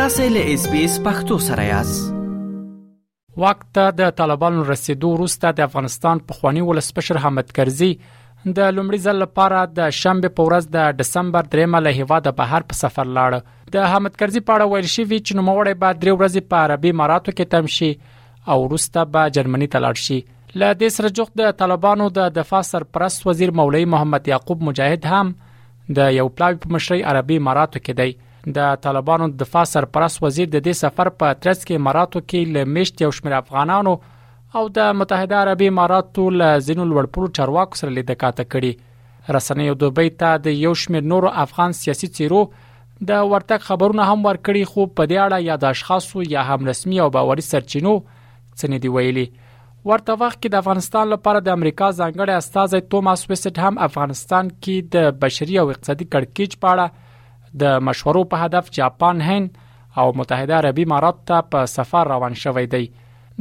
تاسو له اس بي اس پختو سره یاست وخت ته د طالبانو رسیدو وروسته د افغانستان پخوانی ولسمشر حامد کرزي د لومړي ځل لپاره د شنبه په ورځ د دسمبر 3 مله هیواده بهر په سفر لاړ د حامد کرزي په اړه ویل شوی چې نوموړی به درې ورځې په عربي اماراتو کې تم شي او وروسته به جرمني ته لاړ شي له دې سره جوخت د طالبانو د دفاع سرپرست وزیر مولوی محمد یعقوب مجاهد هم د یو پلاوی په مشرۍ عربي اماراتو کې دی د طالبانو د دفاع سرپرست وزیر د دې سفر په ترڅ کې اماراتو کې له میشت یو شمېر افغانانو او د متحده عربي اماراتو له ځینو لوړپوړو چارواکو سره لیدل کاته کړي رسنیو دوبۍ ته د یو شمېر نورو افغان سیاسي چیرو د ورتګ خبرونه هم ورکړي خو په دې اړه یا د اشخاصو یا هم رسمي او باوري سرچینو څه نه دی ویلي ورته وخت کې د افغانستان لپاره د امریکا ځانګړی استازی توماس ویسټ هم افغانستان کې د بشري او اقتصادي کړکېچ په اړه د مشورو په هدف جاپان هند او متحده عربي امارات ته په سفر روان شوی دی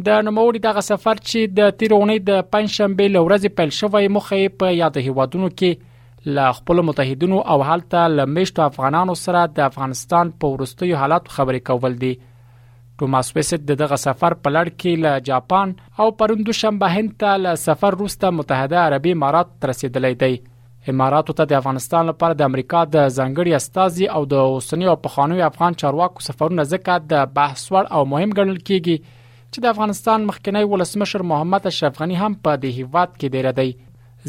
د نوموړي دغه سفر چې د تیرونې د پنځشنبه لورځې پیل شوی مخه په یاد هیوادونو کې له خپل متحدینو او حالت لمشتو افغانانو سره د افغانستان په ورستیو حالات خبرې کول دي توماس ویسټ د دغه سفر په لړ کې له جاپان او پرون دوشنبه هند ته له سفر وروسته متحده عربي امارات ته رسیدلی دی اماراتو ته د افغانستان لپاره د امریکا د ځانګړي استازي او د اوسنی او پخواني افغان چارواکو سفرونه ځکه د بحث وړ او مهم ګڼل کیږي چې د افغانستان مخکنی ولسمشر محمد اشرف غنی هم په دې هیواد کې دی ردی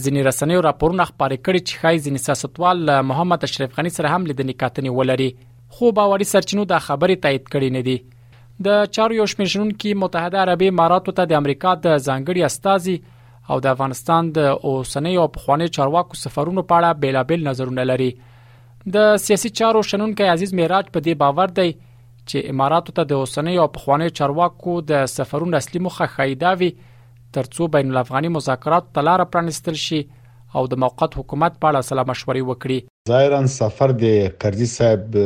ځینې رسنیو راپورونه خپاره کړي چې ښایي ځینې سیاستوال له محمد اشرف غنی سره هم لیدنې کاتنې ولري خو باوري سرچینو دا خبرې تایید کړې نه دي د چارو یو شمېر شنونکي متحده عربي اماراتو ته د امریکا د ځانګړي استازي او د افغانستان د اوسنۍ او پخواني چارواکو سفرونو په اړه بیلابل نظرونه لري د سیاسي چارو شنونکي عزیز معراج په دې باور دی چې اماراتو ته د اوسنۍ او پخواني چارواکو د سفرونو اصلي مخه خایدا وي ترڅو بین الافغاني مذاکرات تلار پرانستل شي او د موقت حکومت په اړه سلا مشورې وکړي ظاهرا سفر د کرزي صاحب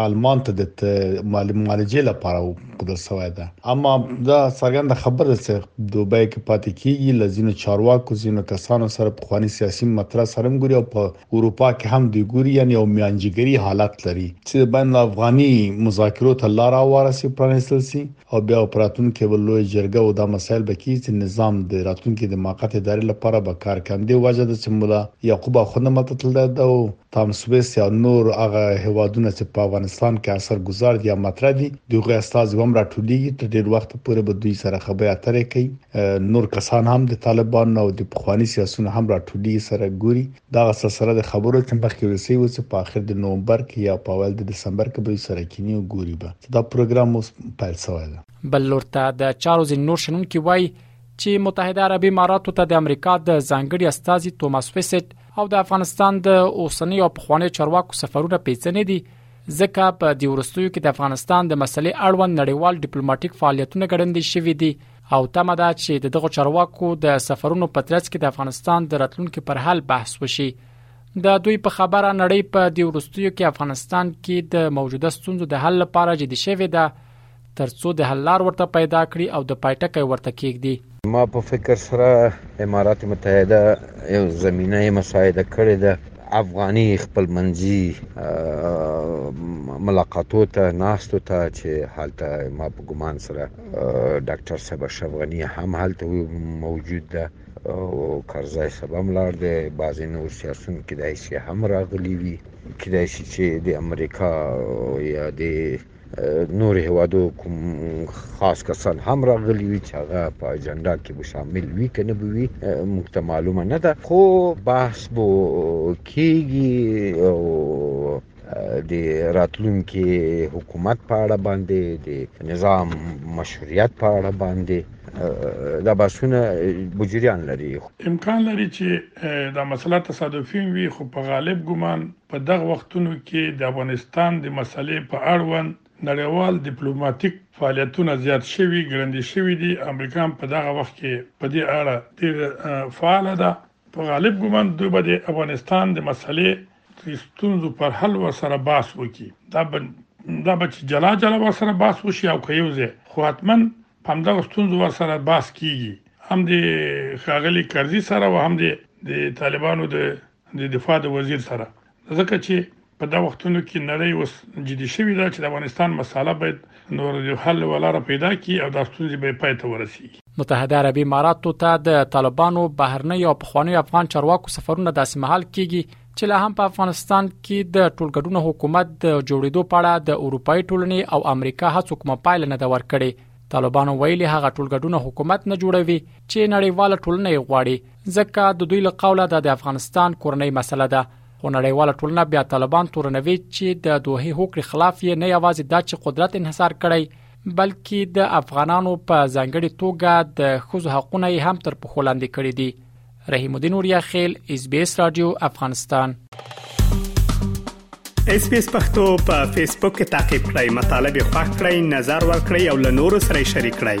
آلمان ته د معالجې لپاره وکړل شوی ده اما دا څرګنده خبره ده چې دوبه کې پاتې کیږي لزینو چارواکو زینو کسانو سره په خواني سیاسي مطرح سره ګوري او په اروپا کې هم دی ګوري یعنی او میانجګری حالت لري چې بین افغاني مذاکرو ته لار وارسي پرانیستل سي او بیا په راتلونکې به لویه جرګه او دا مسایل به کیږي چې نظام د راتلونکې د موقت ادارې لپاره به کار کوي همدې وجه ده چې ملا یعقوب اخوند هم هلته تللی ده او تام سویس یا نور هغه هیوادونه چې په افغانستان کې اثر ګذار دي یا مطرح دي د هغوی استازي به هم راټولیږي تر ډیر وخت پورې به دوی سره خبرې اترې کوي نور کسان هم د طالبان او د پخواني سیاسیون هم راټولیږي سره ګوري دغه سلسله د خبرو چې مخکې ورته شوي وو چې په اخر د نومبر کې یا په اوایل د دسمبر کې به دوی سره کیني او ګوري به چې دا پروګرام اوس پیل شوی ده. بل لور ته د چارو ځینې نور شنونکي وایي چې متحده عربي اماراتو ته د امریکا د ځانګړي استازي توماس ویسټ او د افغانستان د اوسنۍ او پخواني چارواکو سفرونه پیڅنې دي ځکه په دې ورستیو کې د افغانستان د مسلې اړوند نړیوال ډیپلوماټیک فعالیتونه ګړندې شوې دي او تمه ده چې د دغو چارواکو د سفرونو په ترڅ کې د افغانستان د راتلونکو پر حل بحث وشي د دوی په خبره نړۍ په دې ورستیو کې افغانستان کې د موجوده ستونزو د حل لپاره جدي شوې ده ترڅو د حل لار ورته پیدا کړي او د پایټکې ورته کېږدي ما په فکر سره امارات متحده یو زمينه مساعده کړې ده افغاني خپل منځي ملاقاتو ته ناستو ته چې حالت ما په ګمان سره ډاکټر صاحب اشرف غنی هم هلته موجود ده او کرزای صاحب هم لار دی بعضې نور سیاسون کدای شي هم راغلي وي کدای شي چې د امریکا یا د نور هوادو کوم خاص کسان هم راغلي وي چې هغه په اجنډا کې به شامل وي کنه به وي موږ ته معلومه نه ده خو بحث بو کیږي او د راتلونکي حکومت په اړه باندې د نظام مشروعیت په اړه باندې دا باسونه بجریان لري امکان لري چې دا مسله تصادفي وي خو په غالب ګومان په دغه وختونو کې د افغانستان د مسلې په اړوند نړیوال ډیپلوماټیک فعالیتونه زیات شوي ګړندې شوي دي امریکا په دغه وخت کې په دې اړه ډیر فعال ده په غالب ګومان دوی به د افغانستان د مسلې د ستونزو پر حل ورسره باس وکړي دا به دا به چې جلا جلا ورسره باس وشي او که یو ځای خو حتما په همدغه ستونزو ورسره باس کیږي هم د ښاغلي کرزي سره او هم د طالبانو د د دفاع د وزیر سره ځکه چې په دا وختونو کې نړۍ اوس جدي شوې ده چې د افغانستان مساله باید نور د حل ولاره پیدا کړي او دا ستونزې به پای ته ورسیږي متحده عربي اماراتو ته د طالبانو بهرنۍ او پخواني افغان چارواکو سفرونه داسې مهال کیږي چې لا هم په افغانستان کې د ټولګډونو حکومت د جوړېدو په اړه د اروپאי ټولنې او امریکا هڅو کومه پایله نه ده ورکړې طالبانو ویلي هغه ټولګډونه حکومت نه جوړوي چې نړیواله ټولنه یې غواړي ځکه د دوی له قوله دا د افغانستان کورنۍ مسله ده خو نړیواله ټولنه بیا طالبان تورنوي چې د دوه هوکړې خلاف یې نه یوازې دا چې قدرت انحصار کړی بلکې د افغانانو په ځانګړي توګه د ښځو حقونه یې هم تر پښو لاندې کړي دي رحیم الدین اوریا خیل اس بي اس رادیو افغانستان اس بي اس پختو په فیسبوک کې تا کې پلی مطلب یو فاک کړئ نظر ور کړئ او له نورو سره شریک کړئ